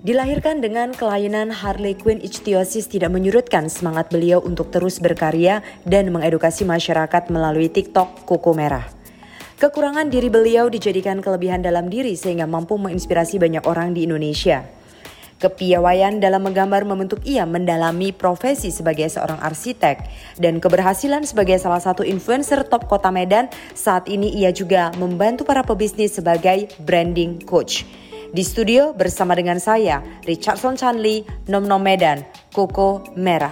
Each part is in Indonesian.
Dilahirkan dengan kelainan Harley Quinn ichthyosis tidak menyurutkan semangat beliau untuk terus berkarya dan mengedukasi masyarakat melalui TikTok Koko Merah. Kekurangan diri beliau dijadikan kelebihan dalam diri sehingga mampu menginspirasi banyak orang di Indonesia. Kepiawaian dalam menggambar membentuk ia mendalami profesi sebagai seorang arsitek dan keberhasilan sebagai salah satu influencer top kota Medan. Saat ini ia juga membantu para pebisnis sebagai branding coach. Di studio bersama dengan saya, Richardson Chanli, Nom Nom Medan, Koko Merah.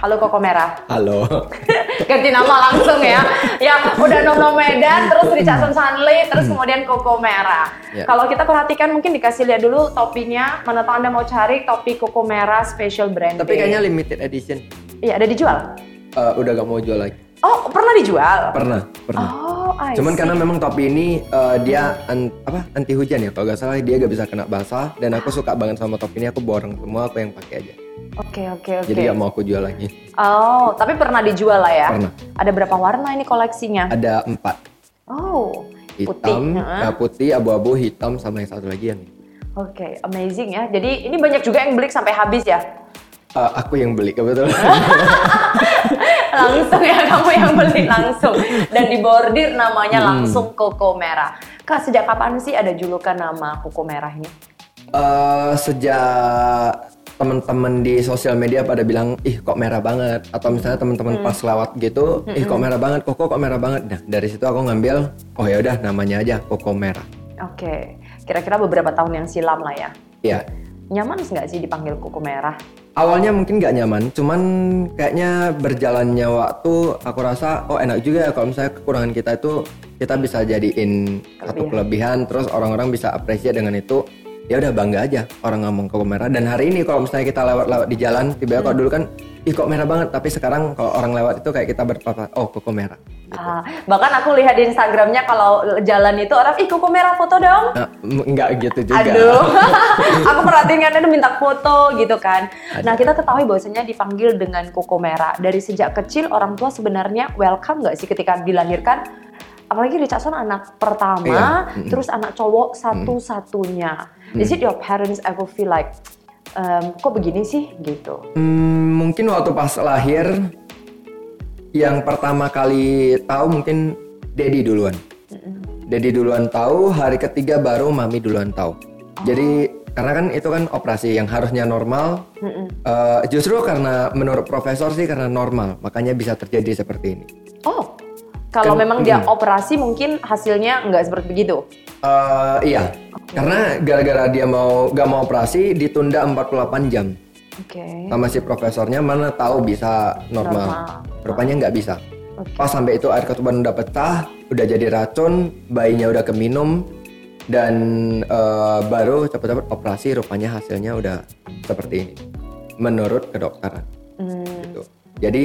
Halo Koko Merah. Halo. Ganti nama langsung ya. Ya, udah Nom Nom Medan, terus Richardson Chanli, terus kemudian Koko Merah. Ya. Kalau kita perhatikan mungkin dikasih lihat dulu topinya. Mana tahu Anda mau cari topi Koko Merah Special Branding. Tapi kayaknya limited edition. Iya, ada dijual. Eh, udah gak mau jual lagi. Oh, pernah dijual? Pernah, pernah. Oh, I Cuman see. karena memang topi ini eh, dia an- apa anti hujan ya kalau nggak salah dia gak bisa kena basah dan aku suka banget sama topi ini aku borong semua aku yang pakai aja. Oke, oke, oke. Jadi gak mau aku jual lagi. Oh, tapi pernah dijual lah ya? Pernah. Ada berapa warna ini koleksinya? Ada empat Oh, putih. hitam, heeh. eh, putih, abu-abu, hitam sama yang satu lagi yang Oke, amazing ya. Jadi ini banyak juga yang beli sampai habis ya? eh, aku yang beli kebetulan. langsung ya, kamu yang beli langsung. Dan di bordir namanya Hmm. langsung Koko Merah. Kak, sejak kapan sih ada julukan nama Koko Merah ini? Eh, sejak teman-teman di sosial media pada bilang ih kok merah banget atau misalnya teman-teman pas lewat gitu ih kok merah banget koko kok merah banget nah dari situ aku ngambil oh ya udah namanya aja koko merah Oke, kira-kira beberapa tahun yang silam lah ya. ya Nyaman nggak sih dipanggil Koko Merah? awalnya mungkin nggak nyaman cuman kayaknya berjalannya waktu aku rasa oh enak juga ya kalau misalnya kekurangan kita itu kita bisa jadiin satu kelebihan. terus orang-orang bisa apresiasi dengan itu. Ya udah bangga aja orang ngomong koko merah. Dan hari ini kalau misalnya kita lewat-lewat di jalan tiba-tiba kalau dulu kan ih kok merah banget tapi sekarang kalau orang lewat itu kayak kita berpapa oh koko merah Ah, bahkan aku lihat di Instagramnya kalau jalan itu orang, ih Koko Merah foto dong. nah, m- nggak gitu juga Aduh, aku perhatiin kan ada minta foto gitu kan. Nah kita ketahui bahwasanya dipanggil dengan koko merah. Dari sejak kecil orang tua sebenarnya welcome nggak sih ketika dilahirkan? Apalagi Richardson anak pertama, Iya, mm-mm. terus anak cowok satu-satunya. Is it your parents ever feel like, "Em, kok begini sih gitu? Hmm, mungkin waktu pas lahir yang pertama kali tahu mungkin Dedi duluan. Dedi duluan tahu, hari ketiga baru Mami duluan tahu. Jadi karena kan itu kan operasi yang harusnya normal, eh, justru karena menurut profesor sih karena normal, makanya bisa terjadi seperti ini. Oh, kalau Kan- memang dia operasi mungkin hasilnya nggak seperti begitu. Eh, iya, karena gara-gara dia mau gak mau operasi ditunda 48 jam. Oke. sama si profesornya mana tahu bisa normal, Normal. rupanya nggak bisa Oke. pas sampai itu air ketuban udah pecah udah jadi racun bayinya udah keminum dan eh, baru cepet-cepet operasi rupanya hasilnya udah seperti ini menurut kedokteran Hmm. gitu jadi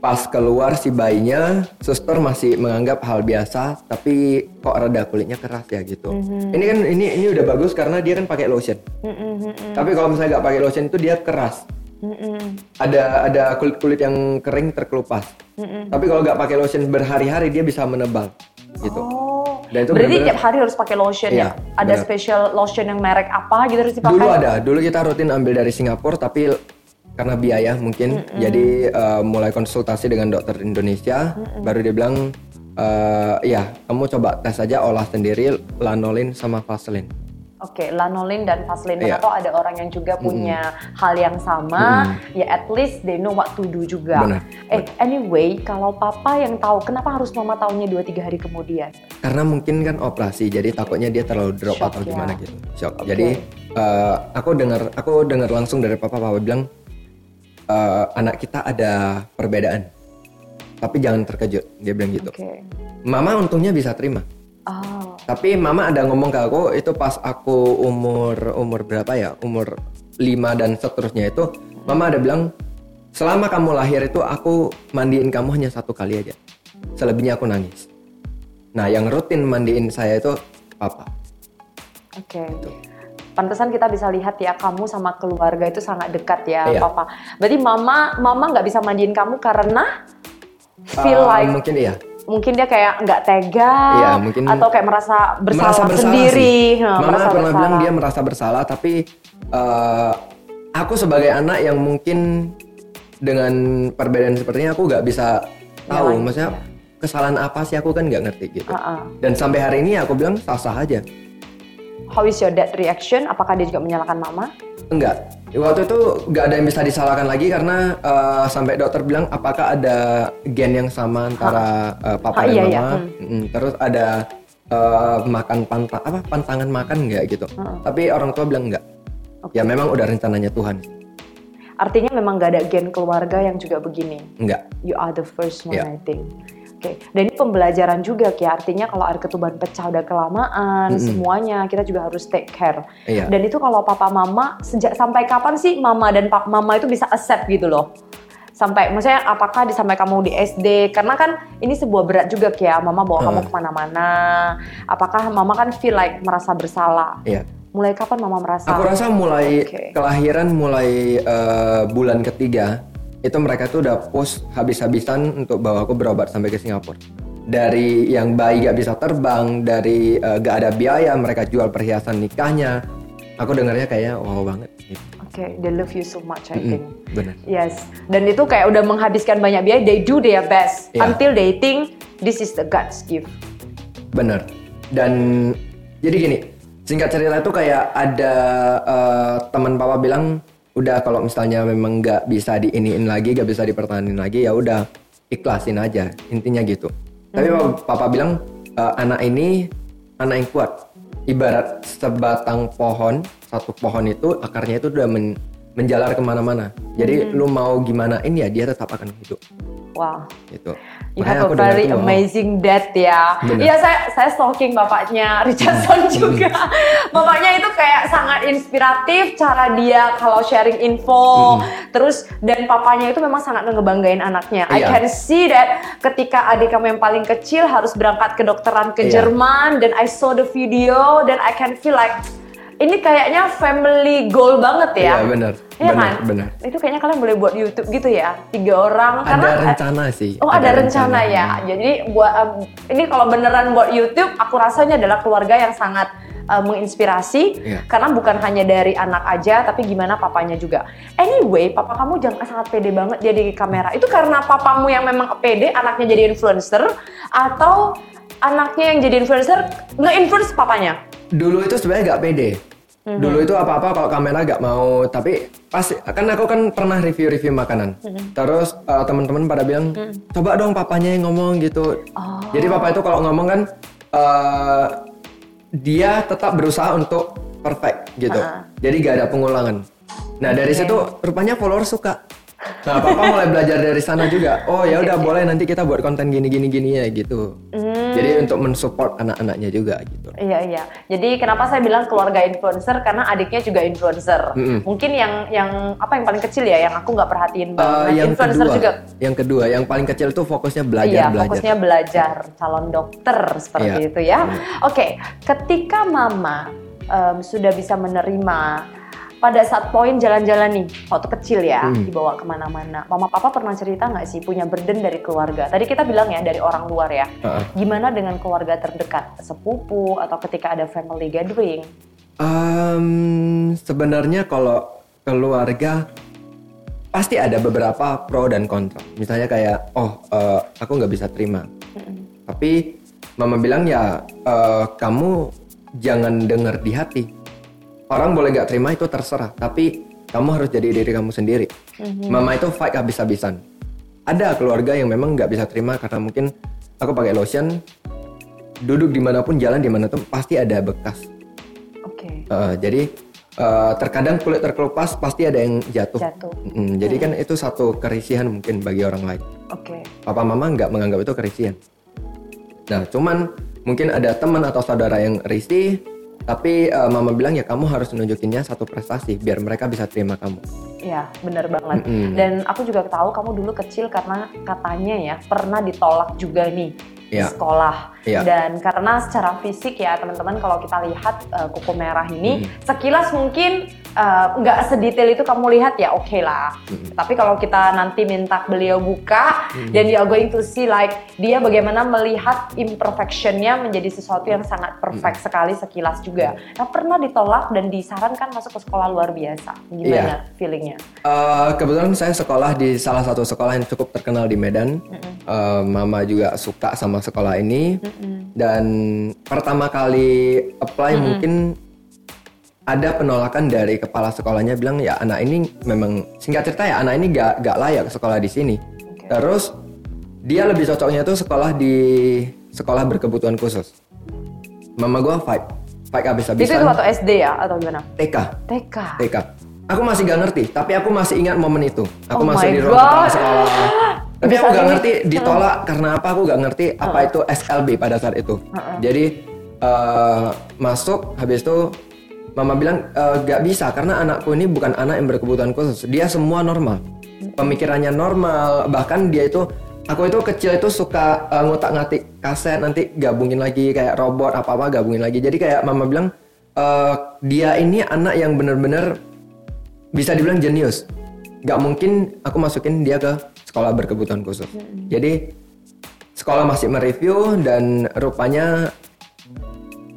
pas keluar si bayinya suster masih menganggap hal biasa tapi kok rada kulitnya keras ya gitu ini kan ini ini udah bagus karena dia kan pakai lotion Mm-mm-mm-mm. tapi kalau misalnya nggak pakai lotion itu dia keras Mm-mm. ada ada kulit kulit yang kering terkelupas. Tapi kalau nggak pakai lotion berhari-hari dia bisa menebal gitu. Oh, Dan itu berarti tiap hari harus pakai lotion ya? Iya, Ada benar. special lotion yang merek apa gitu harus dipakai? Dulu ada, dulu kita rutin ambil dari Singapura tapi karena biaya mungkin jadi eh, mulai konsultasi dengan dokter Indonesia baru dia bilang eh, ya kamu coba tes aja olah sendiri lanolin sama vaselin. Oke, lanolin dan vaseline. Iya. Atau ada orang yang juga punya hal yang sama, ya at least they know what to do juga. Benar. Eh, anyway, kalau papa yang tahu, kenapa harus mama tahunya 2-3 hari kemudian? Karena mungkin kan operasi jadi takutnya dia terlalu drop Shock, atau ya. gimana gitu. Shock. Oke. Jadi eh, aku dengar aku dengar langsung dari papa papa bilang eh, anak kita ada perbedaan. Tapi jangan terkejut, dia bilang gitu. Oke. Mama untungnya bisa terima. Oh, Tapi mama ada ngomong ke aku itu pas aku umur umur berapa ya? Umur 5 dan seterusnya itu mama ada bilang selama kamu lahir itu aku mandiin kamu hanya satu kali aja. Selebihnya aku nangis. Nah, yang rutin mandiin saya itu papa. oke. Pantesan kita bisa lihat ya kamu sama keluarga itu sangat dekat ya, Iya. papa. Berarti mama, mama nggak bisa mandiin kamu karena feel Eh, like mungkin iya. mungkin dia kayak nggak tega Iya, mungkin atau kayak merasa bersalah, merasa bersalah sendiri. sih. Nah, Mama merasa pernah bersalah. bilang dia merasa bersalah, tapi eh, aku sebagai anak yang mungkin dengan perbedaan sepertinya aku nggak bisa tahu, Nyalain, maksudnya kesalahan apa sih aku kan nggak ngerti gitu. Uh-uh. Dan sampai hari ini aku bilang sah-sah aja. How is your dad reaction? Apakah dia juga menyalahkan mama? Enggak. Waktu itu nggak ada yang bisa disalahkan lagi karena eh, sampai dokter bilang apakah ada gen yang sama antara eh, papa Ah, dan iya, mama. iya. Mm, Terus ada eh, makan panta apa pantangan makan nggak gitu. Tapi orang tua bilang enggak. Ya memang udah rencananya Tuhan. Artinya memang nggak ada gen keluarga yang juga begini. Enggak. You are the first one, Iya. I think. Oke, dan ini pembelajaran juga ya. Artinya kalau air ketuban pecah udah kelamaan, semuanya kita juga harus take care. Iya. Dan itu kalau papa mama sejak sampai kapan sih mama dan pap mama itu bisa accept gitu loh? Sampai, maksudnya apakah di sampai kamu di SD? Karena kan ini sebuah berat juga ya, mama bawa kamu Heeh. ke mana-mana. Apakah mama kan feel like merasa bersalah? Iya. Mulai kapan mama merasa? Aku rasa mulai Oke. kelahiran mulai eh, bulan ketiga itu mereka tuh udah post habis-habisan untuk bawa aku berobat sampai ke Singapura. Dari yang bayi gak bisa terbang, dari eh, gak ada biaya, mereka jual perhiasan nikahnya. Aku dengarnya kayak wow banget. Gitu. Oke, they love you so much, I Mm-mm, think. bener. Yes, dan itu kayak udah menghabiskan banyak biaya. They do their best Iya. until they think this is the God's gift. Bener. Dan jadi gini, singkat cerita itu kayak ada eh, teman papa bilang, udah kalau misalnya memang nggak bisa diiniin lagi, nggak bisa dipertahanin lagi, ya udah ikhlasin aja. Intinya gitu. Tapi papa, papa bilang "Eh, anak ini anak yang kuat. Ibarat sebatang pohon, satu pohon itu akarnya itu udah men- menjalar ke mana-mana. Jadi lu mau gimana ini ya dia tetap akan hidup. Wow, Gitu. you Makanya have a very tuh, wow. amazing dad ya. Iya, saya saya stalking bapaknya Richardson juga. bapaknya itu kayak sangat inspiratif cara dia kalau sharing info. Terus dan papanya itu memang sangat ngebanggain anaknya. I Iya. can see that ketika adik kamu yang paling kecil harus berangkat ke dokteran ke Iya. Jerman dan I saw the video dan I can feel like ini kayaknya family goal banget ya. Iya benar. Iya benar, kan? benar. Itu kayaknya kalian boleh buat YouTube gitu ya, tiga orang. Ada karena rencana sih. Oh ada, rencana, ya. Jadi buat um, ini kalau beneran buat YouTube, aku rasanya adalah keluarga yang sangat uh, menginspirasi. Iya. Karena bukan hanya dari anak aja, tapi gimana papanya juga. Anyway, papa kamu jangan sangat pede banget dia di kamera. Itu karena papamu yang memang pede, anaknya jadi influencer, atau anaknya yang jadi influencer nge-influence papanya? Dulu itu sebenarnya nggak pede. Mhm. Dulu itu apa-apa kalau kamera nggak mau, tapi pas kan aku kan pernah review-review makanan. Mhm. Terus uh, teman-teman pada bilang, coba dong papanya yang ngomong gitu. Oh. Jadi papa itu kalau ngomong kan uh, dia tetap berusaha untuk perfect gitu. Ah. Jadi gak ada pengulangan. Nah dari situ rupanya follower suka. Nah papa mulai belajar dari sana juga. Oh ya udah boleh nanti kita buat konten gini gini gini ya gitu. Hmm. Jadi untuk mensupport anak-anaknya juga gitu. Iya iya. Jadi kenapa saya bilang keluarga influencer karena adiknya juga influencer. Mm-mm. Mungkin yang yang apa yang paling kecil ya yang aku nggak perhatiin Uh, banget. yang influencer kedua, juga. yang kedua, yang paling kecil tuh fokusnya belajar iya, belajar. fokusnya belajar calon dokter seperti Iya. itu ya. Oke, ketika mama em, sudah bisa menerima pada saat poin jalan-jalan nih waktu kecil ya Hmm. dibawa ke mana-mana, mama papa pernah cerita nggak sih punya burden dari keluarga? Tadi kita bilang ya dari orang luar ya. Heeh. Gimana dengan keluarga terdekat, sepupu atau ketika ada family gathering? Um, sebenarnya kalau keluarga pasti ada beberapa pro dan kontra. Misalnya kayak, oh eh, aku nggak bisa terima. Tapi mama bilang ya eh, kamu jangan dengar di hati. Orang boleh nggak terima itu terserah. Tapi kamu harus jadi diri kamu sendiri. Mama itu fight habis-habisan. Ada keluarga yang memang nggak bisa terima karena mungkin aku pakai lotion, duduk di mana pun jalan di mana pun pasti ada bekas. Oke. Uh, jadi uh, terkadang kulit terkelupas pasti ada yang jatuh. Jatuh. Mm, jadi kan itu satu kerisian mungkin bagi orang lain. Oke. Papa mama nggak menganggap itu kerisian. Nah cuman mungkin ada teman atau saudara yang risih, tapi uh, mama bilang ya kamu harus nunjukinnya satu prestasi biar mereka bisa terima kamu. Iya, bener banget. Mm-mm. Dan aku juga tahu kamu dulu kecil karena katanya ya pernah ditolak juga nih di Iya. sekolah. Iya. Dan karena secara fisik ya teman-teman kalau kita lihat uh, kuku merah ini Mm. sekilas mungkin uh, nggak sedetail itu kamu lihat ya oke okay lah. Hmm. Tapi kalau kita nanti minta beliau buka hmm. dan you are going to see like dia bagaimana melihat imperfectionnya menjadi sesuatu yang sangat perfect hmm. sekali sekilas juga. Nah pernah ditolak dan disarankan masuk ke sekolah luar biasa. Gimana yeah. feelingnya? Uh, kebetulan saya sekolah di salah satu sekolah yang cukup terkenal di Medan. Hmm. Uh, mama juga suka sama sekolah ini hmm. dan pertama kali apply hmm. mungkin ada penolakan dari kepala sekolahnya bilang ya anak ini memang singkat cerita ya anak ini gak gak layak sekolah di sini. Okay. Terus dia lebih cocoknya tuh sekolah di sekolah berkebutuhan khusus. Mama gue fight, fight abis-abisan. Itu waktu SD ya atau gimana? TK. TK. TK. Aku masih gak ngerti, tapi aku masih ingat momen itu. Aku oh masih di ruang kepala sekolah. Tapi aku gak ngerti ditolak hmm. karena apa? Aku gak ngerti apa hmm. itu SLB pada saat itu. Hmm. Jadi uh, masuk, habis itu mama bilang e, gak bisa karena anakku ini bukan anak yang berkebutuhan khusus. Dia semua normal. Pemikirannya normal. Bahkan dia itu aku itu kecil itu suka uh, ngutak ngatik kaset nanti gabungin lagi kayak robot apa apa gabungin lagi. Jadi kayak mama bilang uh, dia ini anak yang bener-bener bisa dibilang jenius. Gak mungkin aku masukin dia ke sekolah berkebutuhan khusus. Jadi sekolah masih mereview dan rupanya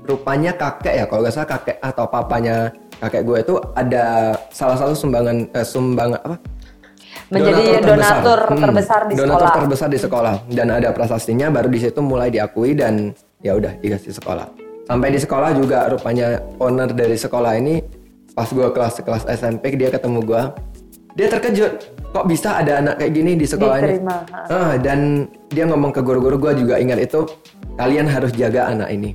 rupanya kakek ya kalau nggak salah kakek atau papanya kakek gue itu ada salah satu sumbangan eh, sumbangan apa? Menjadi donatur terbesar, hmm, terbesar di donatur sekolah. terbesar di sekolah. Dan ada prasastinya baru di situ mulai diakui dan ya udah dikasih sekolah. Sampai di sekolah juga rupanya owner dari sekolah ini pas gue kelas kelas SMP dia ketemu gue dia terkejut kok bisa ada anak kayak gini di sekolah ini? Ah, dan dia ngomong ke guru-guru gue juga ingat itu kalian harus jaga anak ini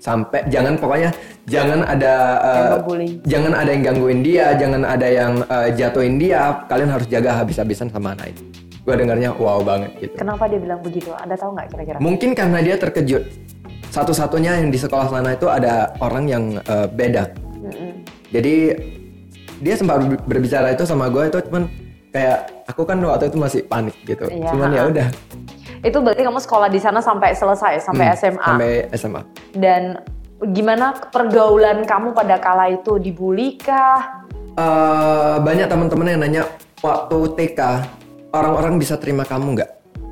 sampai jangan pokoknya jangan ada uh, jangan ada yang gangguin dia jangan ada yang uh, jatuhin dia. Kalian harus jaga habis-habisan sama anak itu gue dengarnya wow banget gitu. Kenapa dia bilang begitu? Anda tahu nggak kira-kira? Mungkin karena dia terkejut. Satu-satunya yang di sekolah sana itu ada orang yang uh, beda. Mm-hmm. jadi dia sempat berbicara itu sama gue itu cuman kayak aku kan waktu itu masih panik gitu. Yeah. cuman ya udah itu berarti kamu sekolah di sana sampai selesai, sampai hmm, SMA. Sampai SMA. Dan gimana pergaulan kamu pada kala itu dibully kah? Uh, banyak teman-teman yang nanya waktu TK orang-orang bisa terima kamu nggak?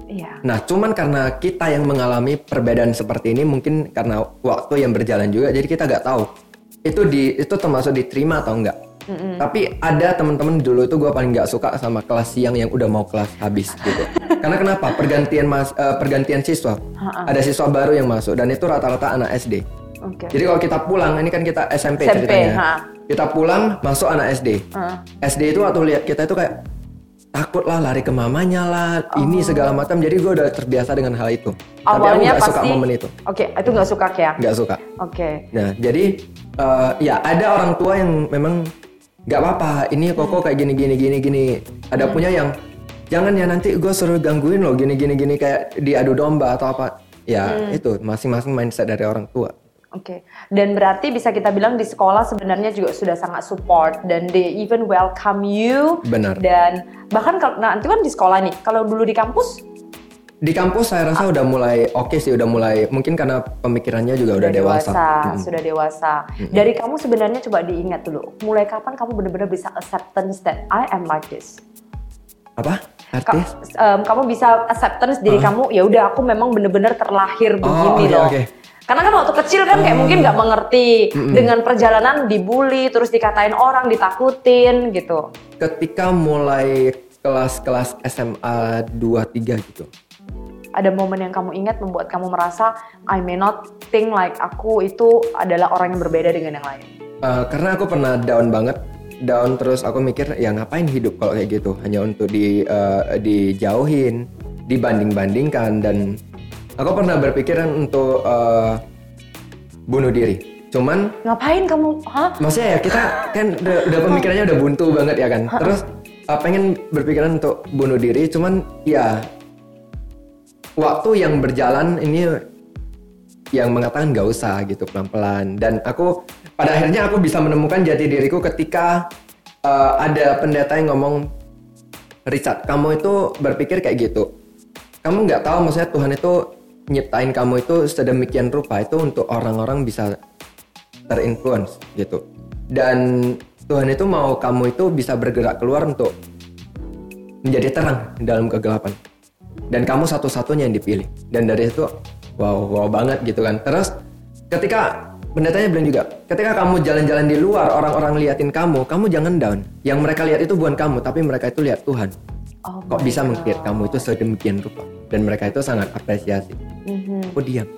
Iya. Nah, cuman karena kita yang mengalami perbedaan seperti ini, mungkin karena waktu yang berjalan juga, jadi kita nggak tahu itu di itu termasuk diterima atau enggak. Mm-hmm. Tapi ada teman-teman dulu itu gue paling nggak suka sama kelas siang yang udah mau kelas habis gitu. Karena kenapa? Pergantian mas uh, pergantian siswa. Ha-ha. Ada siswa baru yang masuk dan itu rata-rata anak SD. Okay. Jadi kalau kita pulang, ini kan kita SMP, SMP ceritanya. Ha. Kita pulang masuk anak SD. Ha. SD itu waktu lihat kita itu kayak takut lah lari ke mamanya lah oh. ini segala macam jadi gue udah terbiasa dengan hal itu awalnya tapi aku gak pasti suka momen itu oke okay, itu nggak suka ya nggak suka oke okay. nah jadi uh, ya ada orang tua yang memang nggak apa-apa ini koko kayak gini gini gini gini ada hmm. punya yang jangan ya nanti gue suruh gangguin lo gini gini gini kayak diadu domba atau apa ya hmm. itu masing-masing mindset dari orang tua Oke, okay. dan berarti bisa kita bilang di sekolah sebenarnya juga sudah sangat support dan they even welcome you. Benar. Dan bahkan kalau nah, nanti kan di sekolah nih, kalau dulu di kampus di kampus saya rasa ah. udah mulai oke okay sih, udah mulai mungkin karena pemikirannya juga udah, udah dewasa. dewasa hmm. Sudah dewasa. Hmm. Dari kamu sebenarnya coba diingat dulu, mulai kapan kamu benar-benar bisa acceptance that I am like this? Apa? Artis? Ka um, kamu bisa acceptance diri uh. kamu, ya udah aku memang benar-benar terlahir oh, begini oh, okay, loh. Okay. Karena kan waktu kecil kan kayak uh. mungkin nggak mengerti mm -mm. dengan perjalanan dibully, terus dikatain orang, ditakutin gitu. Ketika mulai kelas-kelas SMA 2 3 gitu ada momen yang kamu ingat membuat kamu merasa I may not think like aku itu adalah orang yang berbeda dengan yang lain? Uh, karena aku pernah down banget, down terus aku mikir ya ngapain hidup kalau kayak gitu hanya untuk di uh, dijauhin, dibanding-bandingkan dan aku pernah berpikiran untuk uh, bunuh diri. Cuman ngapain kamu? Hah? Maksudnya ya kita kan udah, udah pemikirannya udah buntu banget ya kan. Terus uh, pengen berpikiran untuk bunuh diri, cuman ya waktu yang berjalan ini yang mengatakan gak usah gitu pelan-pelan. Dan aku pada akhirnya aku bisa menemukan jati diriku ketika uh, ada pendeta yang ngomong Richard kamu itu berpikir kayak gitu. Kamu nggak tahu maksudnya Tuhan itu nyiptain kamu itu sedemikian rupa. Itu untuk orang-orang bisa terinfluence gitu. Dan Tuhan itu mau kamu itu bisa bergerak keluar untuk menjadi terang dalam kegelapan. Dan kamu satu-satunya yang dipilih. Dan dari itu wow wow banget gitu kan. Terus ketika pendetanya bilang juga, ketika kamu jalan-jalan di luar orang-orang liatin kamu, kamu jangan down. Yang mereka lihat itu bukan kamu, tapi mereka itu lihat Tuhan. Oh Kok bisa mengkir kamu itu sedemikian rupa dan mereka itu sangat apresiasi. Mm-hmm. Aku diam.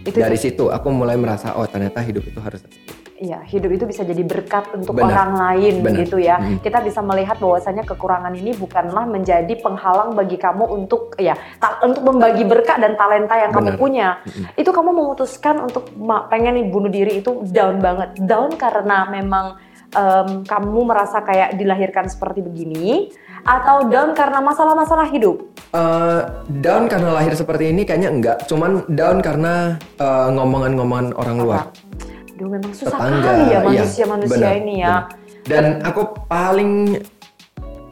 Itu Dari situ aku mulai merasa oh ternyata hidup itu harus Iya, hidup itu bisa jadi berkat untuk Benar. orang lain Benar. gitu ya. Hmm. Kita bisa melihat bahwasanya kekurangan ini bukanlah menjadi penghalang bagi kamu untuk ya ta- untuk membagi berkat dan talenta yang Benar. kamu punya. Hmm. Itu kamu memutuskan untuk pengen nih bunuh diri itu down banget. Down karena memang um, kamu merasa kayak dilahirkan seperti begini atau down karena masalah-masalah hidup? Uh, down karena lahir seperti ini kayaknya enggak, cuman down karena uh, ngomongan-ngomongan orang Apa? luar. Aduh memang susah Tetangga, kali ya manusia-manusia iya, ini ya. Bener. Dan aku paling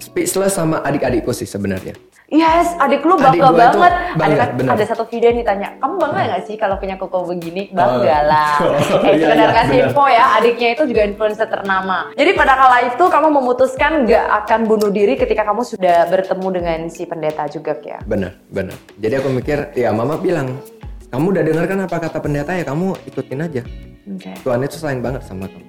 speechless sama adik-adikku sih sebenarnya. Yes, adik lu bangga adik banget. Bangga, ada, ada satu video yang ditanya, kamu bangga nggak sih kalau punya koko begini? Bangga oh. lah. Oh, eh, iya, sekedar iya, kasih info ya, adiknya itu juga influencer ternama. Jadi pada kala itu kamu memutuskan nggak akan bunuh diri ketika kamu sudah bertemu dengan si pendeta juga ya? Benar, benar. Jadi aku mikir, ya mama bilang, kamu udah dengar kan apa kata pendeta ya kamu ikutin aja okay. Tuhan itu sayang banget sama kamu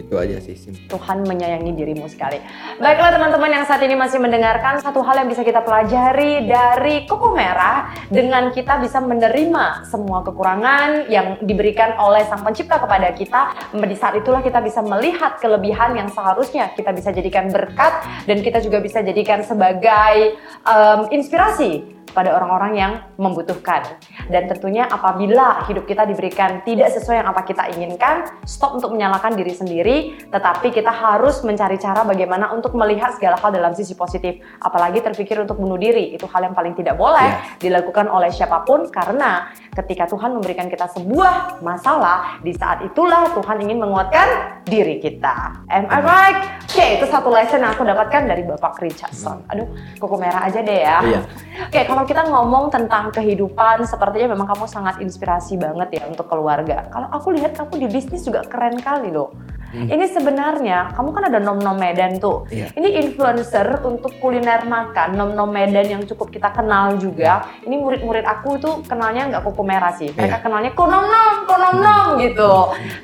itu aja sih simple. Tuhan menyayangi dirimu sekali. Baiklah teman-teman yang saat ini masih mendengarkan satu hal yang bisa kita pelajari dari Koko Merah dengan kita bisa menerima semua kekurangan yang diberikan oleh Sang Pencipta kepada kita. Di saat itulah kita bisa melihat kelebihan yang seharusnya kita bisa jadikan berkat dan kita juga bisa jadikan sebagai um, inspirasi pada orang-orang yang membutuhkan. Dan tentunya apabila hidup kita diberikan tidak sesuai yang apa kita inginkan, stop untuk menyalahkan diri sendiri, tetapi kita harus mencari cara bagaimana untuk melihat segala hal dalam sisi positif. Apalagi terpikir untuk bunuh diri, itu hal yang paling tidak boleh yeah. dilakukan oleh siapa pun karena ketika Tuhan memberikan kita sebuah masalah, di saat itulah Tuhan ingin menguatkan diri kita. Am I right? Oke, okay, itu satu lesson yang aku dapatkan dari Bapak Richardson. Aduh, kuku merah aja deh ya. Iya. Oke, okay, kalau kita ngomong tentang kehidupan, sepertinya memang kamu sangat inspirasi banget ya untuk keluarga. Kalau aku lihat kamu di bisnis juga keren kali loh. Hmm. Ini sebenarnya kamu kan ada nom-nom Medan tuh. Yeah. Ini influencer untuk kuliner makan, nom-nom Medan yang cukup kita kenal juga. Ini murid-murid aku tuh kenalnya nggak kuku merah sih. Mereka yeah. kenalnya konom-nom, konom-nom hmm. gitu.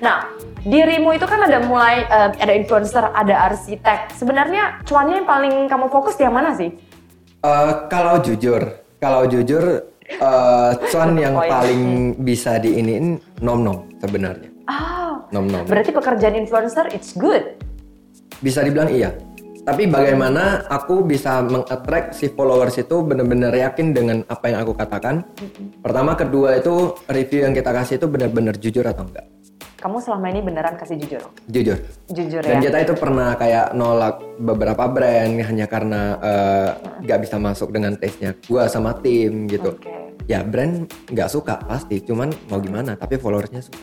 Nah, dirimu itu kan ada mulai uh, ada influencer, ada arsitek. Sebenarnya cuannya yang paling kamu fokus di yang mana sih? Uh, kalau jujur, kalau jujur uh, cuan yang paling bisa diinin nom-nom sebenarnya. Ah, nom nom. Berarti pekerjaan influencer it's good. Bisa dibilang iya. Tapi bagaimana aku bisa mengattract si followers itu benar-benar yakin dengan apa yang aku katakan? Pertama, kedua itu review yang kita kasih itu benar-benar jujur atau enggak? Kamu selama ini beneran kasih jujur? Jujur. Jujur Dan ya. kita itu pernah kayak nolak beberapa brand hanya karena uh, gak bisa masuk dengan taste-nya gua sama tim gitu. Okay. Ya brand nggak suka pasti, cuman mau gimana? Tapi followersnya suka.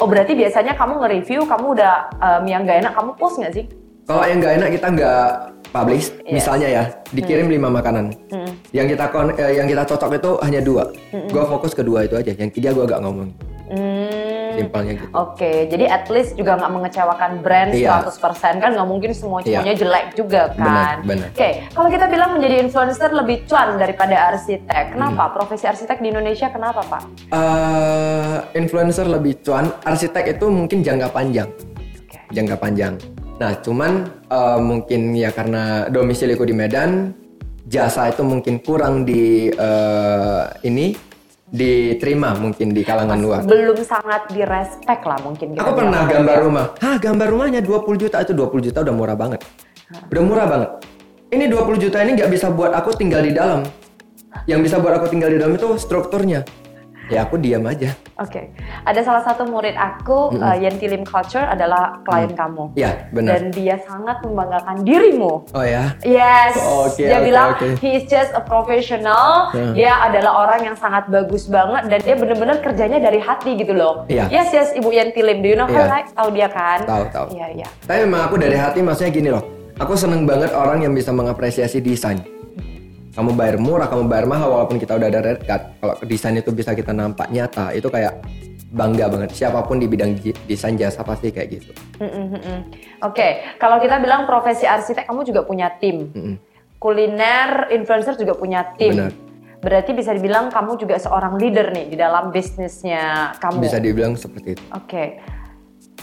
Oh berarti biasanya kamu nge-review, kamu udah um, yang gak enak, kamu post nggak sih? Kalau yang gak enak kita nggak publish, yeah. misalnya ya, dikirim hmm. lima makanan. Hmm. Yang kita kon eh, yang kita cocok itu hanya dua. Hmm. Gue fokus ke dua itu aja, yang tiga gue gak ngomong. Hmm. Simpelnya gitu. Oke, okay. jadi at least juga nggak mengecewakan brand iya. 100% kan nggak mungkin semua semuanya iya. jelek juga kan. Oke, okay. kalau kita bilang menjadi influencer lebih cuan daripada arsitek. Kenapa? Hmm. Profesi arsitek di Indonesia kenapa, Pak? Uh, influencer lebih cuan, arsitek itu mungkin jangka panjang. Okay. Jangka panjang. Nah, cuman uh, mungkin ya karena domisiliku di Medan, jasa itu mungkin kurang di uh, ini diterima mungkin di kalangan luar. Belum sangat direspek lah mungkin. Aku pernah gambar ya. rumah. Hah, gambar rumahnya 20 juta itu 20 juta udah murah banget. Udah murah banget. Ini 20 juta ini nggak bisa buat aku tinggal di dalam. Yang bisa buat aku tinggal di dalam itu strukturnya ya aku diam aja. Oke, okay. ada salah satu murid aku mm -hmm. uh, Yenti Lim Culture adalah klien mm. kamu. Iya benar. Dan dia sangat membanggakan dirimu. Oh ya. Yes. Oh, okay, dia okay, bilang okay. he is just a professional. Yeah. Dia adalah orang yang sangat bagus banget dan dia benar-benar kerjanya dari hati gitu loh. Iya. Yeah. Yes yes Ibu Yenti Lim, do you know yeah. her right? Tahu dia kan? Tahu tahu. Iya iya. Tapi memang aku dari hati maksudnya gini loh. Aku seneng banget orang yang bisa mengapresiasi desain kamu bayar murah, kamu bayar mahal walaupun kita udah ada red card. Kalau desain itu bisa kita nampak nyata, itu kayak bangga banget siapa pun di bidang desain jasa pasti kayak gitu. Mm -mm. Oke, okay. kalau kita bilang profesi arsitek, kamu juga punya tim. Mm -mm. Kuliner influencer juga punya tim. Benar. Berarti bisa dibilang kamu juga seorang leader nih di dalam bisnisnya kamu. Bisa dibilang seperti itu. Oke. Okay.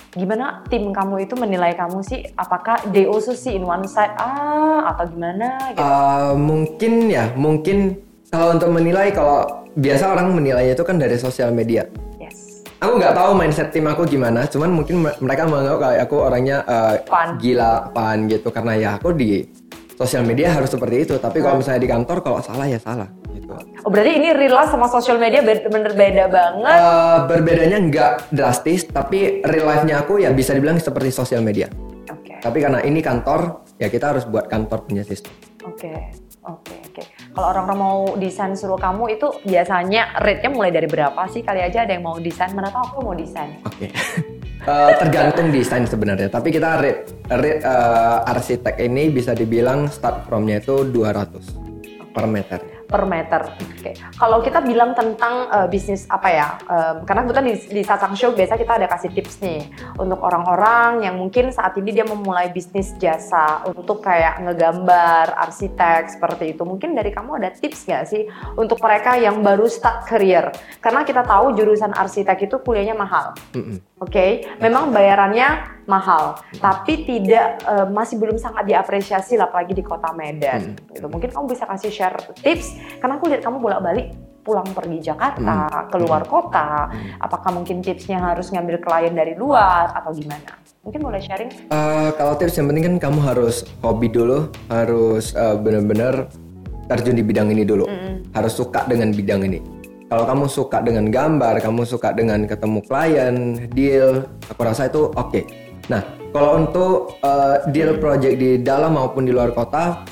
Gimana tim kamu itu menilai kamu sih? Apakah they also see in one side ah atau gimana? Gitu? Uh, mungkin ya, mungkin kalau untuk menilai kalau biasa orang menilainya itu kan dari sosial media. Yes. Aku nggak tahu mindset tim aku gimana, cuman mungkin mereka menganggap kayak aku orangnya uh, fun. gila, fun gitu karena ya aku di sosial media harus seperti itu. Tapi kalau misalnya di kantor kalau salah ya salah. Gitu. Oh berarti ini real life sama sosial media bener-bener beda banget? Uh, berbedanya nggak drastis, tapi real life-nya aku ya bisa dibilang seperti sosial media. Oke. Okay. Tapi karena ini kantor, ya kita harus buat kantor punya sistem. Oke. Okay. Oke, okay, oke. Okay. Kalau orang-orang mau desain suruh kamu itu biasanya rate-nya mulai dari berapa sih? Kali aja ada yang mau desain, mana tahu aku mau desain. Oke. Okay. uh, eh, tergantung desain sebenarnya, tapi kita rate, rate uh, arsitek ini bisa dibilang start from-nya itu 200 per meter per meter. Oke. Okay. Kalau kita bilang tentang uh, bisnis apa ya? Um, karena kebetulan di, di Sasang Show biasa kita ada kasih tips nih untuk orang-orang yang mungkin saat ini dia memulai bisnis jasa untuk kayak ngegambar, arsitek seperti itu. Mungkin dari kamu ada tips nggak sih untuk mereka yang baru start career? Karena kita tahu jurusan arsitek itu kuliahnya mahal. Mm -mm. Oke, okay? memang bayarannya mahal, tapi tidak uh, masih belum sangat diapresiasi lah apalagi di kota Medan. Hmm. Gitu. Mungkin kamu bisa kasih share tips karena aku lihat kamu bolak-balik pulang pergi Jakarta, hmm. keluar hmm. kota. Hmm. Apakah mungkin tipsnya harus ngambil klien dari luar atau gimana? Mungkin boleh sharing? Uh, kalau tips yang penting kan kamu harus hobi dulu, harus uh, benar-benar terjun di bidang ini dulu, hmm. harus suka dengan bidang ini. Kalau kamu suka dengan gambar, kamu suka dengan ketemu klien, deal, aku rasa itu oke. Okay Nah, kalau untuk uh, deal project di dalam maupun di luar kota,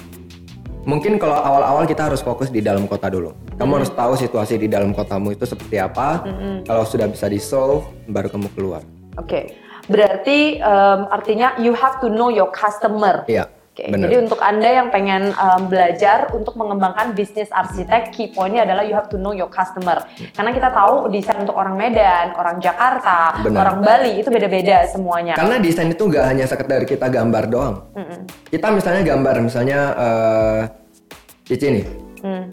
mungkin kalau awal-awal kita harus fokus di dalam kota dulu. Kamu mm harus tahu situasi di dalam kotamu itu seperti apa. Mm -hmm. Kalau sudah bisa di solve, baru kamu keluar. Oke, okay. berarti um, artinya you have to know your customer. Iya. Okay. Jadi untuk Anda yang pengen um, belajar untuk mengembangkan bisnis arsitek, key pointnya adalah you have to know your customer. Karena kita tahu desain untuk orang Medan, orang Jakarta, Benar. orang Bali itu beda-beda semuanya. Karena desain itu nggak hanya sekedar kita gambar doang. Mm -mm. Kita misalnya gambar, misalnya uh, Cici nih, mm.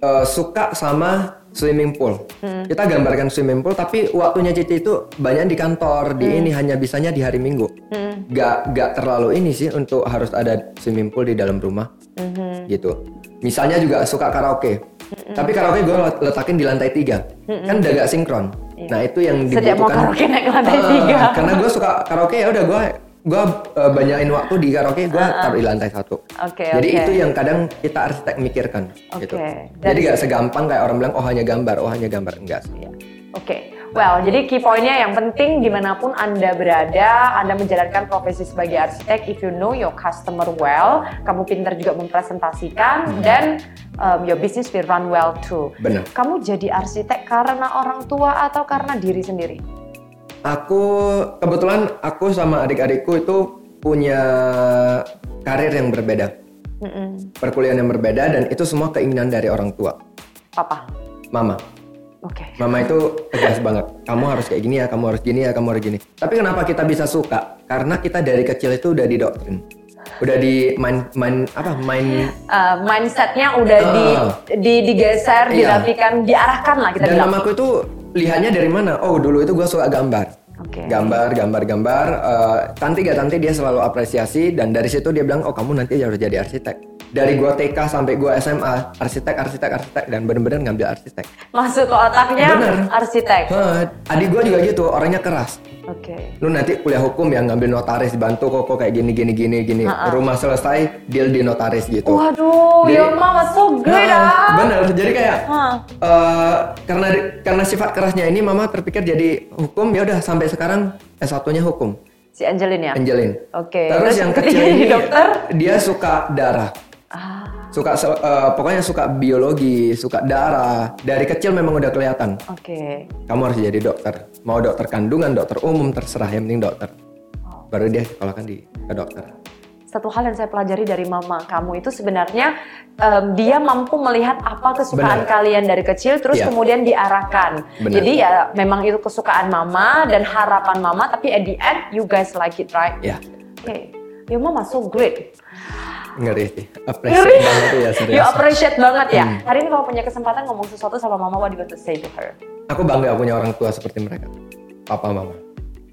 uh, suka sama swimming pool. Hmm. Kita gambarkan swimming pool, tapi waktunya Cici itu banyak di kantor, di hmm. ini hanya bisanya di hari Minggu. Hmm. Gak gak terlalu ini sih untuk harus ada swimming pool di dalam rumah, hmm. gitu. Misalnya juga suka karaoke, hmm. tapi karaoke gue letakin di lantai tiga, hmm. kan udah gak sinkron. Iya. Nah itu yang dibutuhkan. Setiap mau karaoke naik ke lantai uh, tiga. Karena gue suka karaoke ya udah gue gue uh, banyakin waktu di karaoke gue uh, uh. taruh di lantai satu. Okay, Jadi okay. itu yang kadang kita arsitek mikirkan. Okay. Gitu. Jadi gak segampang kayak orang bilang oh hanya gambar, oh hanya gambar enggak sih. Oke. Okay. Well, jadi key pointnya yang penting di mana pun Anda berada, Anda menjalankan profesi sebagai arsitek, if you know your customer well, kamu pintar juga mempresentasikan, hmm. dan um, your business will run well too. Benar. Kamu jadi arsitek karena orang tua atau karena diri sendiri? Aku kebetulan aku sama adik-adikku itu punya karir yang berbeda, Mm-mm. perkuliahan yang berbeda dan itu semua keinginan dari orang tua. Papa. Mama. Oke. Okay. Mama itu tegas banget. Kamu harus kayak gini ya, kamu harus gini ya, kamu harus gini. Tapi kenapa kita bisa suka? Karena kita dari kecil itu udah didoktrin udah di main main apa main uh, mindsetnya udah uh, di, di digeser iya. dirapikan diarahkan lah kita dan bilang. mamaku itu lihatnya dari mana? Oh dulu itu gue suka gambar. Okay. Gambar, gambar, gambar. Uh, cantik gak cantik dia selalu apresiasi dan dari situ dia bilang oh kamu nanti harus jadi arsitek dari gua TK sampai gua SMA arsitek arsitek arsitek dan bener-bener ngambil arsitek masuk ke otaknya Bener. arsitek ha, adik gua juga gitu orangnya keras Oke. Okay. Lu nanti kuliah hukum yang ngambil notaris dibantu kok kok kayak gini gini gini gini. Ha -ha. Rumah selesai deal di notaris gitu. Waduh, jadi, ya mama so great ah. Bener, jadi kayak uh, karena karena sifat kerasnya ini mama terpikir jadi hukum ya udah sampai sekarang S1-nya hukum. Si Angelin ya? Angelin. Oke. Okay. Terus, Terus yang kecil ini dokter? dia suka darah. Ah. Suka uh, pokoknya suka biologi, suka darah. Dari kecil memang udah kelihatan. Oke. Okay. Kamu harus jadi dokter. Mau dokter kandungan, dokter umum terserah yang penting dokter. Oh. Baru dia sekolahkan di ke dokter. satu hal yang saya pelajari dari mama kamu itu sebenarnya um, dia mampu melihat apa kesukaan Benar. kalian dari kecil terus Iya. kemudian diarahkan. Benar. Jadi ya memang itu kesukaan mama dan harapan mama tapi at the end you guys like it right? Ya, Oke. Your mama so great. Ngeri sih. Appreciate Ngeri. banget ya You serius. appreciate banget ya. Hmm. Hari ini kalau punya kesempatan ngomong sesuatu sama mama what do you want to say to her? Aku bangga punya orang tua seperti mereka. Papa, mama.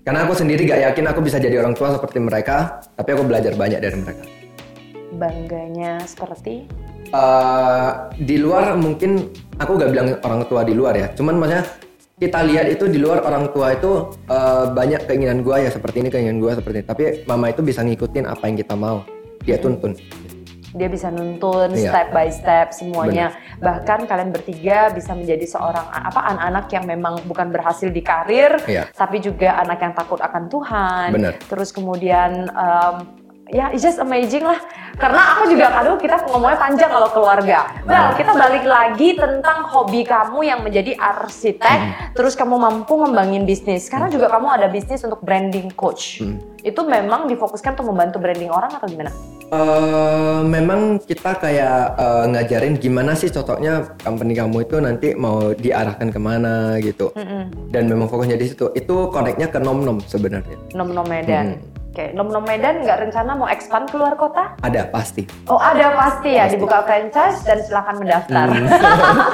Karena aku sendiri gak yakin aku bisa jadi orang tua seperti mereka, tapi aku belajar banyak dari mereka. Bangganya seperti Eh, di luar mungkin aku gak bilang orang tua di luar ya cuman maksudnya kita lihat itu di luar orang tua itu eh, banyak keinginan gua ya seperti ini keinginan gua seperti ini tapi mama itu bisa ngikutin apa yang kita mau dia tuntun dia bisa nuntun Iya. step by step semuanya bahkan kalian bertiga bisa menjadi seorang apa anak-anak yang memang bukan berhasil di karir Iya. tapi juga anak yang takut akan Tuhan Benar. terus kemudian em, ya it's just amazing lah. Karena aku juga aduh kita ngomongnya panjang kalau keluarga. Well kita balik lagi tentang hobi kamu yang menjadi arsitek. Hmm. terus kamu mampu ngembangin bisnis. Sekarang juga kamu ada bisnis untuk branding coach. Hmm. itu memang difokuskan untuk membantu branding orang atau gimana? Eh, memang kita kayak eh, ngajarin gimana sih cocoknya company kamu itu nanti mau diarahkan ke mana gitu. Mm-mm. dan memang fokusnya di situ. Itu koneknya ke nom nom sebenarnya. Nom Nom Medan. Hmm. Oke, Nom Nom Medan nggak rencana mau expand keluar kota? ada pasti Oh ada pasti ya, dibuka franchise dan silakan mendaftar. Hmm.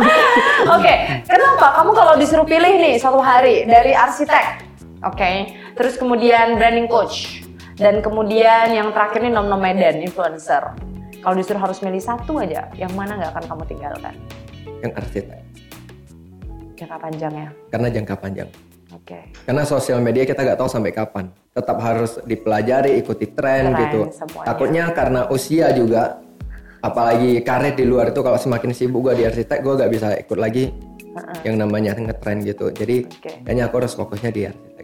Oke, kenapa kamu kalau disuruh pilih nih satu hari dari arsitek, oke, terus kemudian branding coach, dan kemudian yang terakhir nih Nom Nom Medan influencer. Kalau disuruh harus milih satu aja, yang mana nggak akan kamu tinggalkan? yang arsitek Jangka panjang ya. karena jangka panjang Oke. Karena sosial media kita nggak tahu sampai kapan. Tetap harus dipelajari, ikuti tren, Tren gitu. semuanya. Takutnya karena usia juga, apalagi karir di luar itu kalau semakin sibuk gue di arsitek, gue nggak bisa ikut lagi Heeh. yang namanya ngetren gitu. Jadi Oke. kayaknya aku harus fokusnya di arsitek.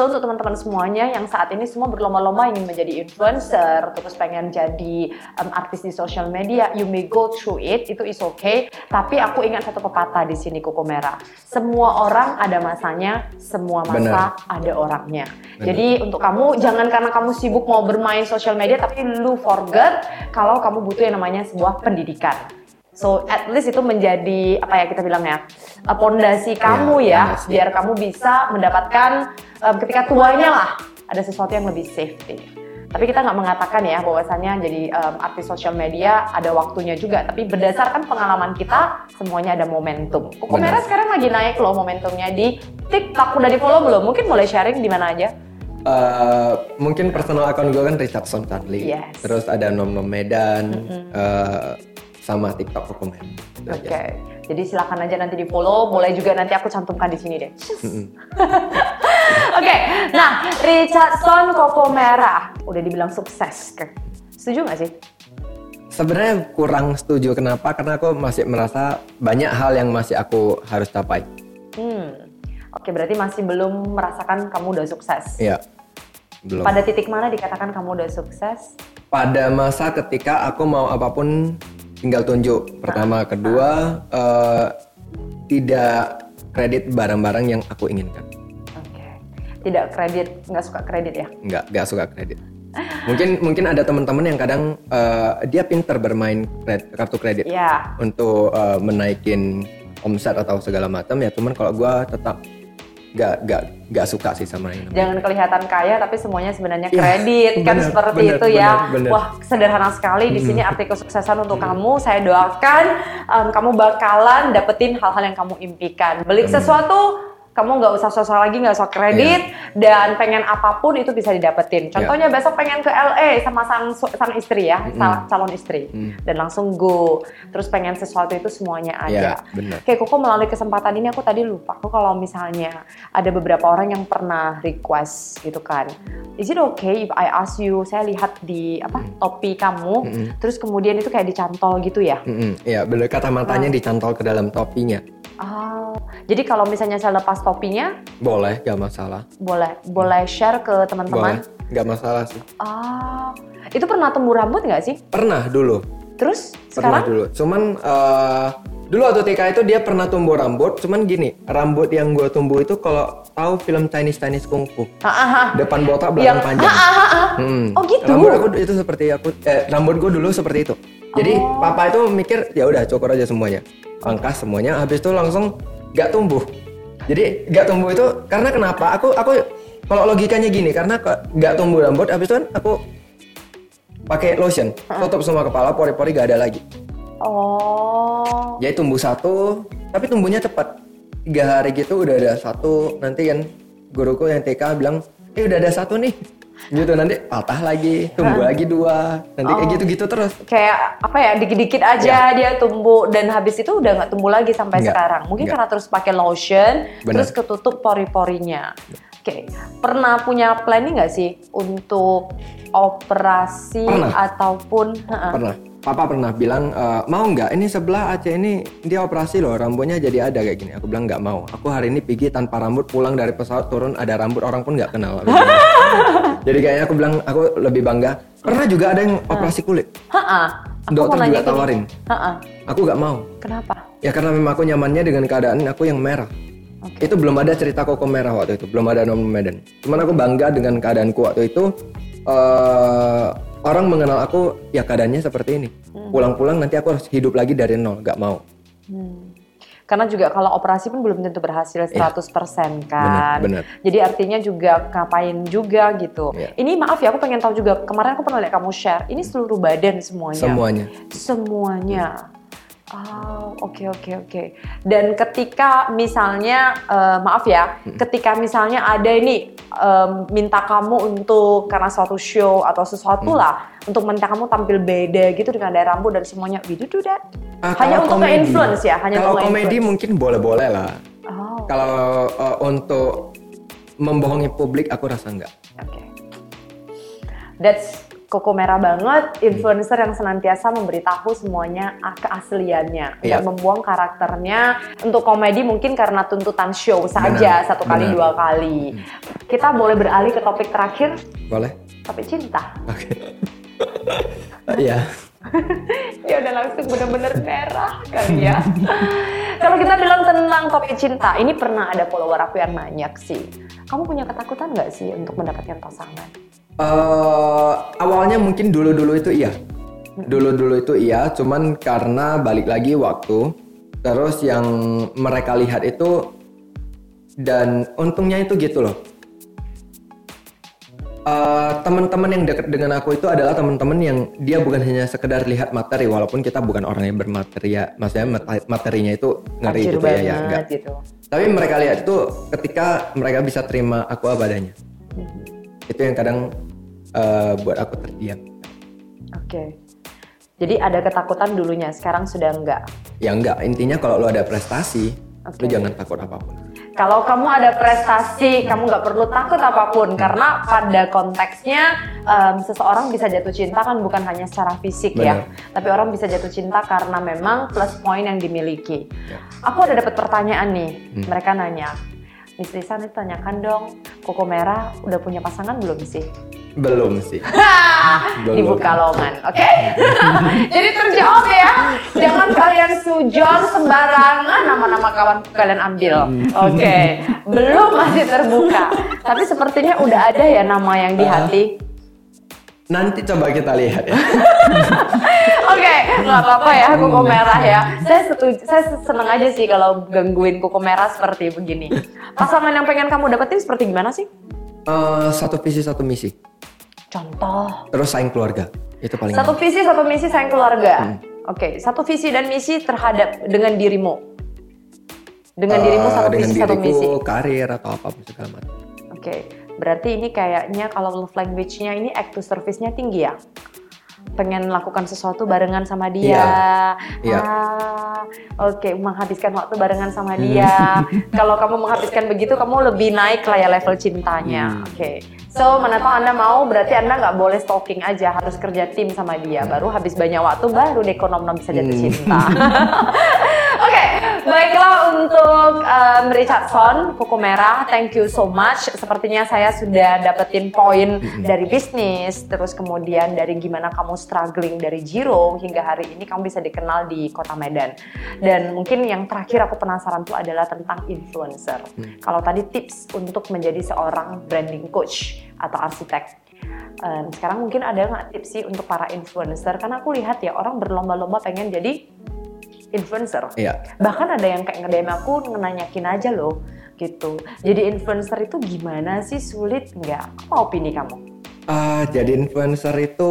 So untuk teman-teman semuanya yang saat ini semua berlomba-lomba ingin menjadi influencer, terus pengen jadi um, artis di social media, you may go through it, itu is okay. Tapi aku ingat satu pepatah di sini Kuku Merah. Semua orang ada masanya, semua masa ada orangnya. Benar. Jadi untuk kamu jangan karena kamu sibuk mau bermain social media, tapi lu forget kalau kamu butuh yang namanya sebuah pendidikan. So at least itu menjadi apa ya kita bilang ya uh, pondasi kamu ya, pondasi. biar kamu bisa mendapatkan um, ketika tuanya lah ada sesuatu yang lebih safety. Tapi kita nggak mengatakan ya bahwasannya jadi um, artis sosial media ada waktunya juga. Tapi berdasarkan pengalaman kita semuanya ada momentum. Kuku. Merah sekarang lagi naik loh momentumnya di TikTok udah di follow belum? Mungkin mulai sharing di mana aja? Eh, mungkin personal account gue kan Richardson Charlie. Yes. Terus ada Nom Nom Medan, eh, sama TikTok Kokomen. Itu Oke. aja. Jadi silakan aja nanti di follow. Boleh juga nanti aku cantumkan di sini deh. Oke, nah Richardson Koko Merah udah dibilang sukses, kan? Setuju nggak sih? Sebenarnya kurang setuju kenapa? Karena aku masih merasa banyak hal yang masih aku harus capai. Hmm. Oke, berarti masih belum merasakan kamu udah sukses. Iya. Belum. Pada titik mana dikatakan kamu udah sukses? pada masa ketika aku mau apa pun tinggal tunjuk pertama kedua eh, tidak kredit barang-barang yang aku inginkan Oke. Tidak kredit, nggak suka kredit ya? nggak nggak suka kredit mungkin mungkin ada teman-teman yang kadang eh, dia pinter bermain kred- kartu kredit Iya. untuk eh, menaikin omset atau segala macam ya cuman kalau gua tetap nggak nggak nggak suka sih sama ini Jangan kelihatan kaya tapi semuanya sebenarnya Iya, kredit kan benar, seperti benar, itu ya. benar. Wah sederhana sekali di sini arti kesuksesan untuk kamu. Saya doakan em, kamu bakalan dapetin hal-hal yang kamu impikan. Beli sesuatu kamu nggak usah sosok lagi nggak usah kredit dan pengen apa pun itu bisa didapetin. Contohnya besok pengen ke LA sama sang sang istri ya, sal- calon istri Mm. dan langsung go. Terus pengen sesuatu itu semuanya ya ada. benar Oke, Koko melalui kesempatan ini aku tadi lupa. Aku kalau misalnya ada beberapa orang yang pernah request gitu kan. Is it okay if I ask you? Saya lihat di apa topi kamu, Mm-mm. terus kemudian itu kayak dicantol gitu ya. Mm-mm, Iya, bener kata matanya dicantol ke dalam topinya. Oh, jadi kalau misalnya saya lepas topinya, Boleh, gak masalah. boleh boleh share ke Boleh, teman-teman. gak masalah sih. Ah, itu pernah tumbuh rambut nggak sih? Pernah dulu, Terus Pernah sekarang? dulu. Cuman eh, dulu waktu TK itu dia pernah tumbuh rambut. Cuman gini, rambut yang gue tumbuh itu kalau tahu film Chinese Chinese Kung Fu, Ah, ah, ah. depan botak Yang belakang panjang. ah, ah. Hmm. Oh gitu. Rambut aku itu seperti aku, eh, rambut gue dulu seperti itu. Jadi Oh. papa itu mikir ya udah cukur aja semuanya, pangkas semuanya. Habis itu langsung gak tumbuh. Jadi gak tumbuh itu karena kenapa? Aku aku kalau logikanya gini, karena gak tumbuh rambut, habis itu kan aku pakai lotion, tutup semua kepala, pori-pori gak ada lagi. Oh. Jadi tumbuh satu, tapi tumbuhnya cepat. Tiga hari gitu udah ada satu. Nanti kan guruku yang TK bilang, eh udah ada satu nih. Gitu nanti patah lagi, tumbuh lagi dua. Nanti kayak gitu-gitu terus. Kayak apa ya dikit-dikit aja dia tumbuh dan habis itu udah nggak tumbuh lagi sampai Nggak, sekarang. Mungkin nggak. karena terus pakai lotion, Benar. terus ketutup pori-porinya. Oke, pernah punya planning nggak sih untuk operasi Pernah. ataupun. Pernah. Papa pernah bilang, e, mau nggak? Ini sebelah Aceh ini dia operasi loh, rambutnya jadi ada kayak gini. Aku bilang nggak mau. Aku hari ini pergi tanpa rambut, pulang dari pesawat turun ada rambut orang pun nggak kenal. Jadi kayaknya aku bilang aku lebih bangga. Pernah juga ada yang operasi kulit. Aku Dokter juga tawarin. Ha-ha. Aku nggak mau. Kenapa? Ya karena memang aku nyamannya dengan keadaan aku yang merah. Oke. Itu belum ada cerita koko merah waktu itu, belum ada nom Medan. Cuman aku bangga dengan keadaanku waktu itu. eh orang mengenal aku ya keadaannya seperti ini. Pulang-pulang nanti aku harus hidup lagi dari nol, nggak mau. Hmm. Karena juga kalau operasi pun belum tentu berhasil 100% kan. Iya. benar. Jadi artinya juga ngapain juga gitu. Iya. Ini maaf ya aku pengen tahu juga kemarin aku pernah lihat kamu share. Ini seluruh badan semuanya. Semuanya. Semuanya. Oh, oke oke oke. Dan ketika misalnya eh, maaf ya, ketika misalnya ada ini em, minta kamu untuk karena suatu show atau sesuatu lah untuk minta kamu tampil beda gitu dengan ada rambut dan semuanya, we do do that. Ah, hanya untuk komedi- influence ya, hanya Kalau untuk komedi influence. mungkin boleh-boleh lah. Oh, Kalau eh, untuk membohongi publik aku rasa enggak. oke. That's koko merah banget, influencer yang senantiasa memberitahu semuanya ah, keasliannya, nggak Iya. membuang karakternya. Untuk komedi mungkin karena tuntutan show saja Benar, satu kali benar. dua kali. Kita boleh beralih ke topik terakhir, Boleh? topik cinta. Oke. Iya. ya udah langsung bener-bener merah kali ya. Kalau kita bilang tentang topik cinta, ini pernah ada follower aku yang nanya sih. Kamu punya ketakutan nggak sih untuk mendapatkan pasangan? Eh, awalnya mungkin dulu-dulu itu iya. Dulu-dulu itu iya, cuman karena balik lagi waktu, terus yang mereka lihat itu dan untungnya itu gitu loh. Eh, teman-teman yang dekat dengan aku itu adalah teman-teman yang dia bukan hanya sekedar lihat materi walaupun kita bukan orang yang bermateri ya maksudnya mat- materinya itu ngeri Tajir gitu ya, ya enggak gitu. Tapi mereka lihat itu ketika mereka bisa terima aku apa adanya itu yang kadang eh, buat aku terdiam Oke. Jadi ada ketakutan dulunya, sekarang sudah enggak. ya enggak intinya kalau lu ada prestasi Oke. lu jangan takut apa pun Kalau kamu ada prestasi, kamu nggak perlu takut apa pun karena pada konteksnya em, seseorang bisa jatuh cinta kan bukan hanya secara fisik ya, tapi orang bisa jatuh cinta karena memang plus point yang dimiliki. Ya. Aku ada dapat pertanyaan nih, Hmm. mereka nanya, Miss Lisa nih tanyakan dong, Koko Merah udah punya pasangan belum sih? belum sih Belum. di Bukalongan, oke? Jadi terjawab ya, jangan kalian sujon sembarangan nama-nama kawan kalian ambil, oke? Belum masih terbuka, tapi sepertinya udah ada ya nama yang di hati. nanti coba kita lihat ya Oke, nggak apa-apa ya kuku merah ya. Saya setuju, saya seneng aja sih kalau gangguin kuku merah seperti begini. Pasangan yang pengen kamu dapetin seperti gimana sih? Eh, satu visi satu misi Contoh. terus saing keluarga itu paling Satu visi, satu misi sayang keluarga. Hmm. Oke, satu visi dan misi terhadap dengan dirimu. Dengan Eh, dirimu satu dengan visi, satu misi. karir atau apa pun segala macam Oke, berarti ini kayaknya kalau love language-nya ini act to service-nya tinggi ya? Pengen lakukan sesuatu barengan sama dia. Iya, iya. Ah, Oke, menghabiskan waktu barengan sama Hmm. dia. kalau kamu menghabiskan begitu, kamu lebih naik lah ya level cintanya. Hmm. Oke. So, mana tahu Anda mau, berarti Anda nggak boleh stalking aja, harus kerja tim sama dia. Baru habis banyak waktu, baru deh nom-nom bisa jatuh Hmm. cinta. Oke, Baiklah untuk um, Richardson, Kuku Merah, thank you so much. Sepertinya saya sudah dapetin poin dari bisnis, terus kemudian dari gimana kamu struggling dari zero hingga hari ini kamu bisa dikenal di kota Medan. Dan mungkin yang terakhir aku penasaran tuh adalah tentang influencer. Hmm. Kalau tadi tips untuk menjadi seorang branding coach atau arsitek. Um, sekarang mungkin ada nggak tips sih untuk para influencer? Karena aku lihat ya orang berlomba-lomba pengen jadi influencer. Iya. Bahkan ada yang kayak nge-DM aku nanyakin aja loh gitu. Jadi influencer itu gimana sih sulit nggak? Apa opini kamu? Uh, jadi influencer itu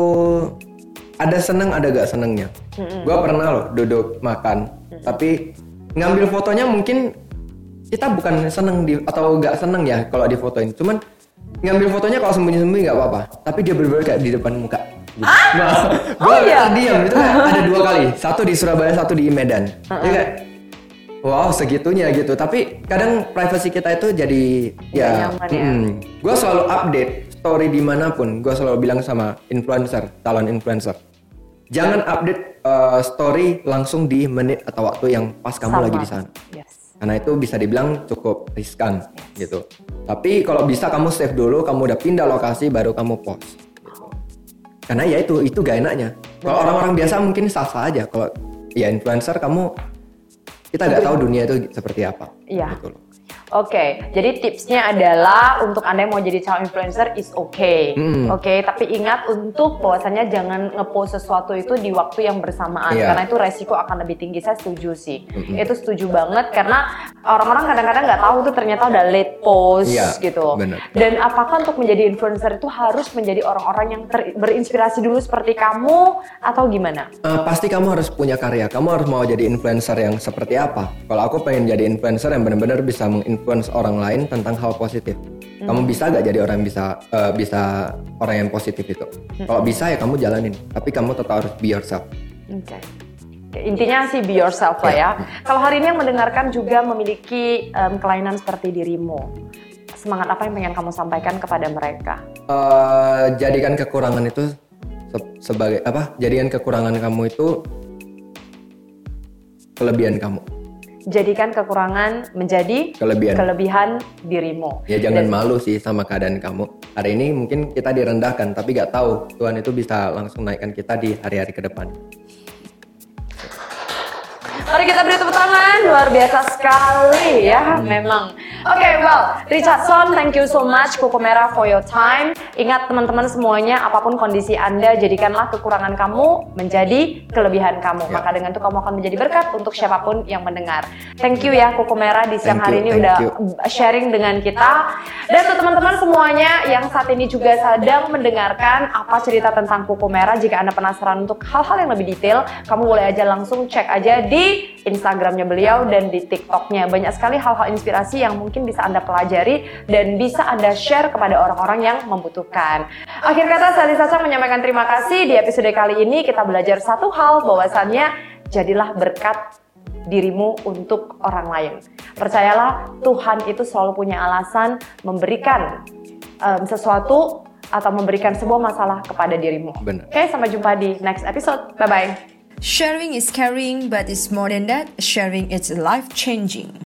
ada seneng ada gak senengnya. Mm-hmm. Gue pernah loh duduk makan, mm-hmm. tapi ngambil fotonya mungkin kita bukan seneng di atau gak seneng ya kalau di fotoin. Cuman ngambil fotonya kalau sembunyi-sembunyi nggak apa-apa. Tapi dia berbeda kayak di depan muka. Ah? Nah, gue oh, iya? diam itu kan ada dua kali. Satu di Surabaya, satu di Medan. Jadi kayak Wow segitunya gitu Tapi kadang privasi kita itu jadi Ya, ya. Mm, Gue selalu update story di mana pun Gue selalu bilang sama influencer Calon influencer Jangan update uh, story langsung di menit atau waktu yang pas kamu sama. lagi di sana yes. Karena itu bisa dibilang cukup riskan yes. gitu Tapi kalau bisa kamu save dulu Kamu udah pindah lokasi baru kamu post karena ya itu itu gak enaknya. Kalau orang-orang biasa mungkin sah-sah aja. Kalau ya influencer kamu kita nggak tahu dunia itu seperti apa. Iya. Gitu Oke, okay, jadi tipsnya adalah untuk anda yang mau jadi calon influencer is okay, mm. oke. Okay, tapi ingat untuk bahwasannya jangan ngepost sesuatu itu di waktu yang bersamaan yeah. karena itu resiko akan lebih tinggi. Saya setuju sih, mm-hmm. itu setuju banget karena orang-orang kadang-kadang nggak tahu tuh ternyata udah late post yeah, gitu. Bener. Dan apakah untuk menjadi influencer itu harus menjadi orang-orang yang ter- berinspirasi dulu seperti kamu atau gimana? Uh, pasti kamu harus punya karya. Kamu harus mau jadi influencer yang seperti apa? Kalau aku pengen jadi influencer yang benar-benar bisa meng influence orang lain tentang hal positif. Hmm. Kamu bisa gak jadi orang yang bisa uh, bisa orang yang positif itu? Hmm. Kalau bisa ya kamu jalanin, tapi kamu tetap harus be yourself. Oke. Okay. Intinya sih be yourself lah ya. ya. Kalau hari ini yang mendengarkan juga memiliki um, kelainan seperti dirimu, semangat apa yang pengen kamu sampaikan kepada mereka? Uh, jadikan kekurangan itu se sebagai apa? Jadikan kekurangan kamu itu kelebihan kamu jadikan kekurangan menjadi kelebihan, kelebihan dirimu. Ya jangan Dan, malu sih sama keadaan kamu. Hari ini mungkin kita direndahkan, tapi gak tahu Tuhan itu bisa langsung naikkan kita di hari-hari ke depan. Mari kita beri tepuk tangan, luar biasa sekali ya, memang. Oke, okay, well, Richardson, thank you so much, Kuku Merah for your time. Ingat teman-teman semuanya, apa pun kondisi Anda, jadikanlah kekurangan kamu menjadi kelebihan kamu. Yeah. Maka dengan itu kamu akan menjadi berkat untuk siapa pun yang mendengar. Thank you ya, Kuku Merah di siang hari ini udah you. sharing dengan kita. Dan untuk teman-teman semuanya yang saat ini juga sedang mendengarkan apa cerita tentang Kuku Merah, jika Anda penasaran untuk hal-hal yang lebih detail, kamu boleh aja langsung cek aja di Instagramnya beliau dan di TikToknya. Banyak sekali hal-hal inspirasi yang mungkin bisa Anda pelajari dan bisa Anda share kepada orang-orang yang membutuhkan. Akhir kata, saya Saca menyampaikan terima kasih. Di episode kali ini kita belajar satu hal bahwasannya jadilah berkat dirimu untuk orang lain. Percayalah, Tuhan itu selalu punya alasan memberikan um, sesuatu atau memberikan sebuah masalah kepada dirimu. Benar. Oke, sampai jumpa di next episode. Bye bye. Sharing is caring, but it's more than that. Sharing is life changing.